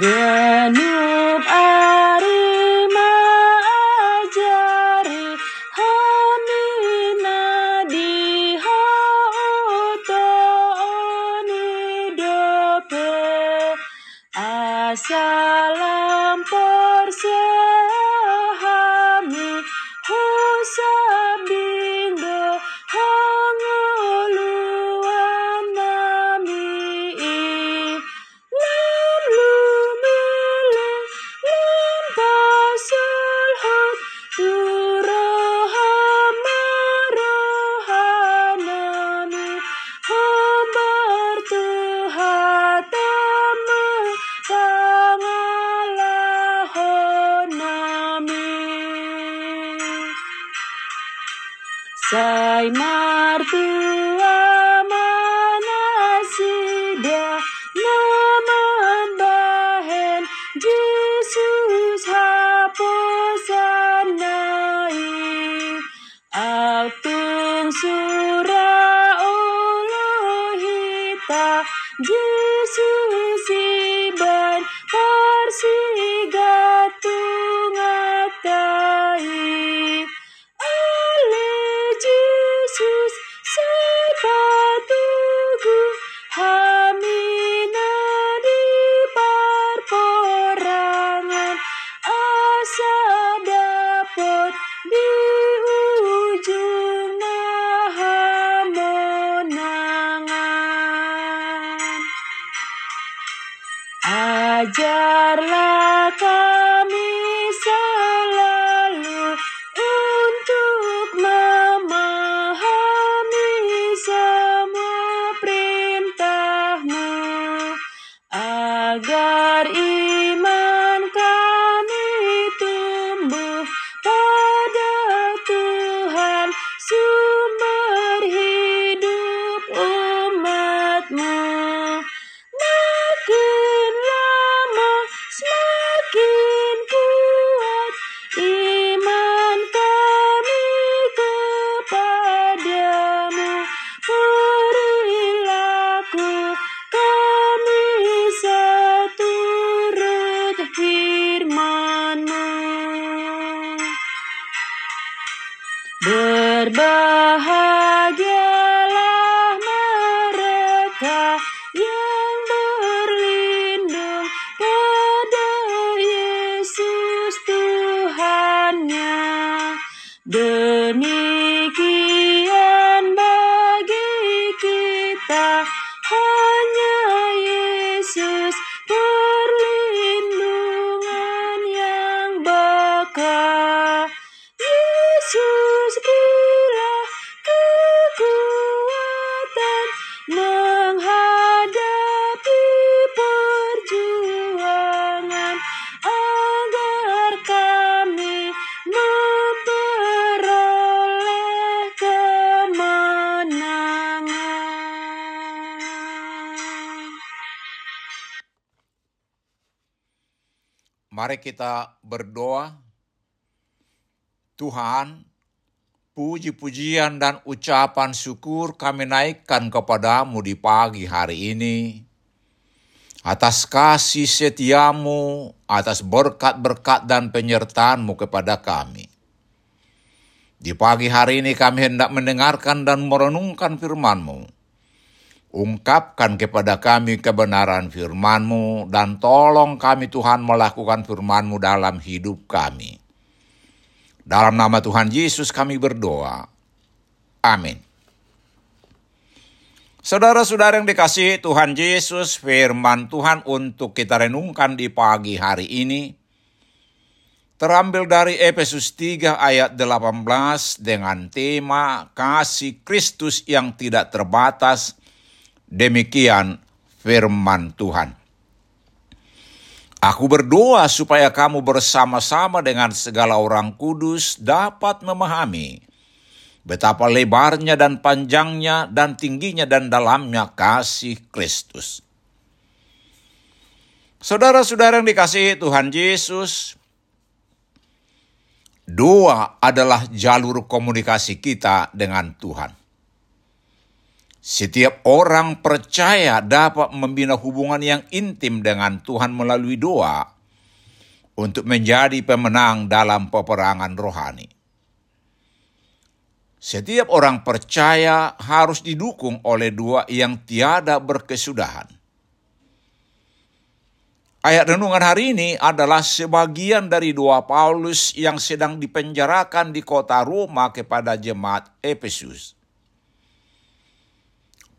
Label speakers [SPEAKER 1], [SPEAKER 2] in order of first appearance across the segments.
[SPEAKER 1] again. parte. Berbahagialah mereka yang berlindung pada Yesus Tuhannya. Demikian
[SPEAKER 2] Mari kita berdoa. Tuhan, puji-pujian dan ucapan syukur kami naikkan kepadamu di pagi hari ini. Atas kasih setiamu, atas berkat-berkat dan penyertaanmu kepada kami. Di pagi hari ini kami hendak mendengarkan dan merenungkan firman-Mu. Ungkapkan kepada kami kebenaran firman-Mu dan tolong kami Tuhan melakukan firman-Mu dalam hidup kami. Dalam nama Tuhan Yesus kami berdoa. Amin. Saudara-saudara yang dikasihi Tuhan Yesus, firman Tuhan untuk kita renungkan di pagi hari ini terambil dari Efesus 3 ayat 18 dengan tema kasih Kristus yang tidak terbatas Demikian firman Tuhan. Aku berdoa supaya kamu bersama-sama dengan segala orang kudus dapat memahami betapa lebarnya dan panjangnya dan tingginya dan dalamnya kasih Kristus. Saudara-saudara yang dikasihi Tuhan Yesus, doa adalah jalur komunikasi kita dengan Tuhan. Setiap orang percaya dapat membina hubungan yang intim dengan Tuhan melalui doa untuk menjadi pemenang dalam peperangan rohani. Setiap orang percaya harus didukung oleh doa yang tiada berkesudahan. Ayat renungan hari ini adalah sebagian dari doa Paulus yang sedang dipenjarakan di kota Roma kepada jemaat Efesus.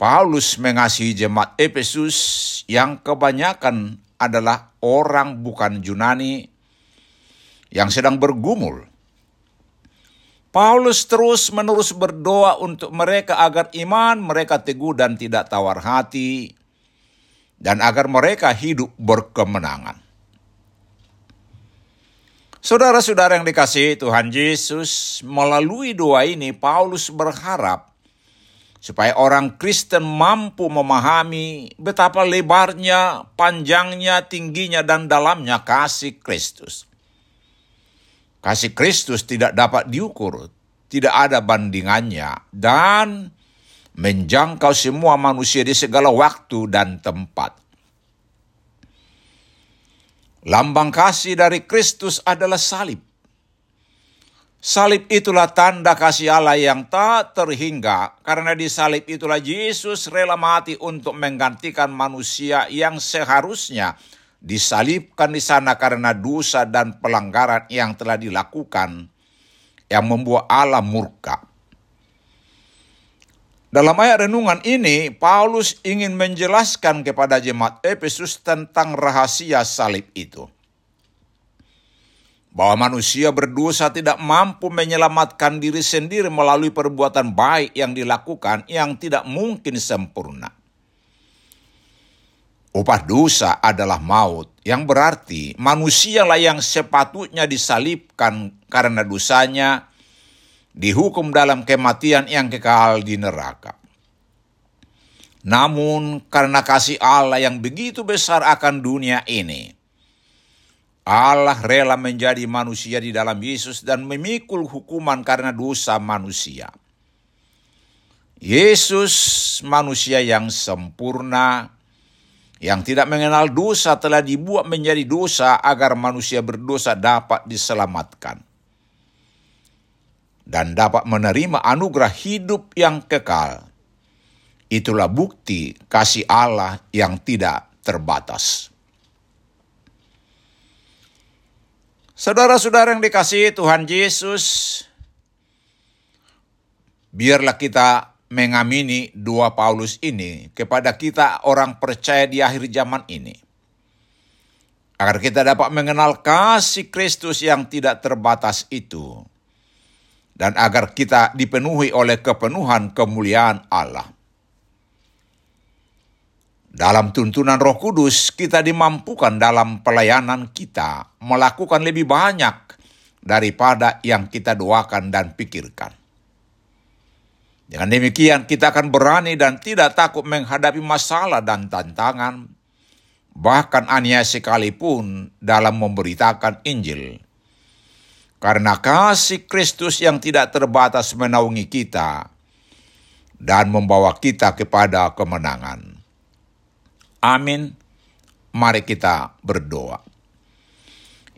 [SPEAKER 2] Paulus mengasihi jemaat Efesus yang kebanyakan adalah orang bukan Yunani yang sedang bergumul. Paulus terus-menerus berdoa untuk mereka agar iman mereka teguh dan tidak tawar hati, dan agar mereka hidup berkemenangan. Saudara-saudara yang dikasihi Tuhan Yesus, melalui doa ini Paulus berharap supaya orang Kristen mampu memahami betapa lebarnya, panjangnya, tingginya, dan dalamnya kasih Kristus. Kasih Kristus tidak dapat diukur, tidak ada bandingannya, dan menjangkau semua manusia di segala waktu dan tempat. Lambang kasih dari Kristus adalah salib. Salib itulah tanda kasih Allah yang tak terhingga, karena di salib itulah Yesus rela mati untuk menggantikan manusia yang seharusnya disalibkan di sana karena dosa dan pelanggaran yang telah dilakukan yang membuat Allah murka. Dalam ayat renungan ini, Paulus ingin menjelaskan kepada jemaat Efesus tentang rahasia salib itu bahwa manusia berdosa tidak mampu menyelamatkan diri sendiri melalui perbuatan baik yang dilakukan yang tidak mungkin sempurna. Upah dosa adalah maut, yang berarti manusialah yang sepatutnya disalibkan karena dosanya, dihukum dalam kematian yang kekal di neraka. Namun karena kasih Allah yang begitu besar akan dunia ini, Allah rela menjadi manusia di dalam Yesus dan memikul hukuman karena dosa manusia. Yesus manusia yang sempurna, yang tidak mengenal dosa telah dibuat menjadi dosa agar manusia berdosa dapat diselamatkan. Dan dapat menerima anugerah hidup yang kekal. Itulah bukti kasih Allah yang tidak terbatas. Saudara-saudara yang dikasihi Tuhan Yesus, biarlah kita mengamini dua Paulus ini kepada kita orang percaya di akhir zaman ini. Agar kita dapat mengenal kasih Kristus yang tidak terbatas itu. Dan agar kita dipenuhi oleh kepenuhan kemuliaan Allah. Dalam tuntunan Roh Kudus, kita dimampukan dalam pelayanan kita melakukan lebih banyak daripada yang kita doakan dan pikirkan. Dengan demikian, kita akan berani dan tidak takut menghadapi masalah dan tantangan, bahkan aniaya sekalipun dalam memberitakan Injil. Karena kasih Kristus yang tidak terbatas menaungi kita dan membawa kita kepada kemenangan. Amin. Mari kita berdoa.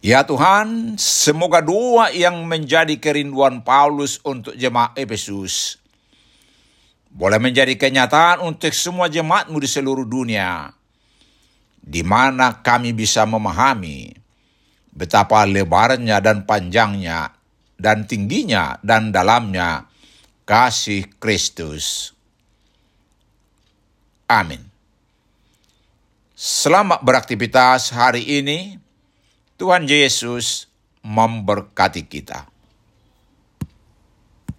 [SPEAKER 2] Ya Tuhan, semoga doa yang menjadi kerinduan Paulus untuk jemaat Efesus boleh menjadi kenyataan untuk semua jemaatmu di seluruh dunia, di mana kami bisa memahami betapa lebarnya dan panjangnya dan tingginya dan dalamnya kasih Kristus. Amin. Selamat beraktivitas hari ini. Tuhan Yesus memberkati kita.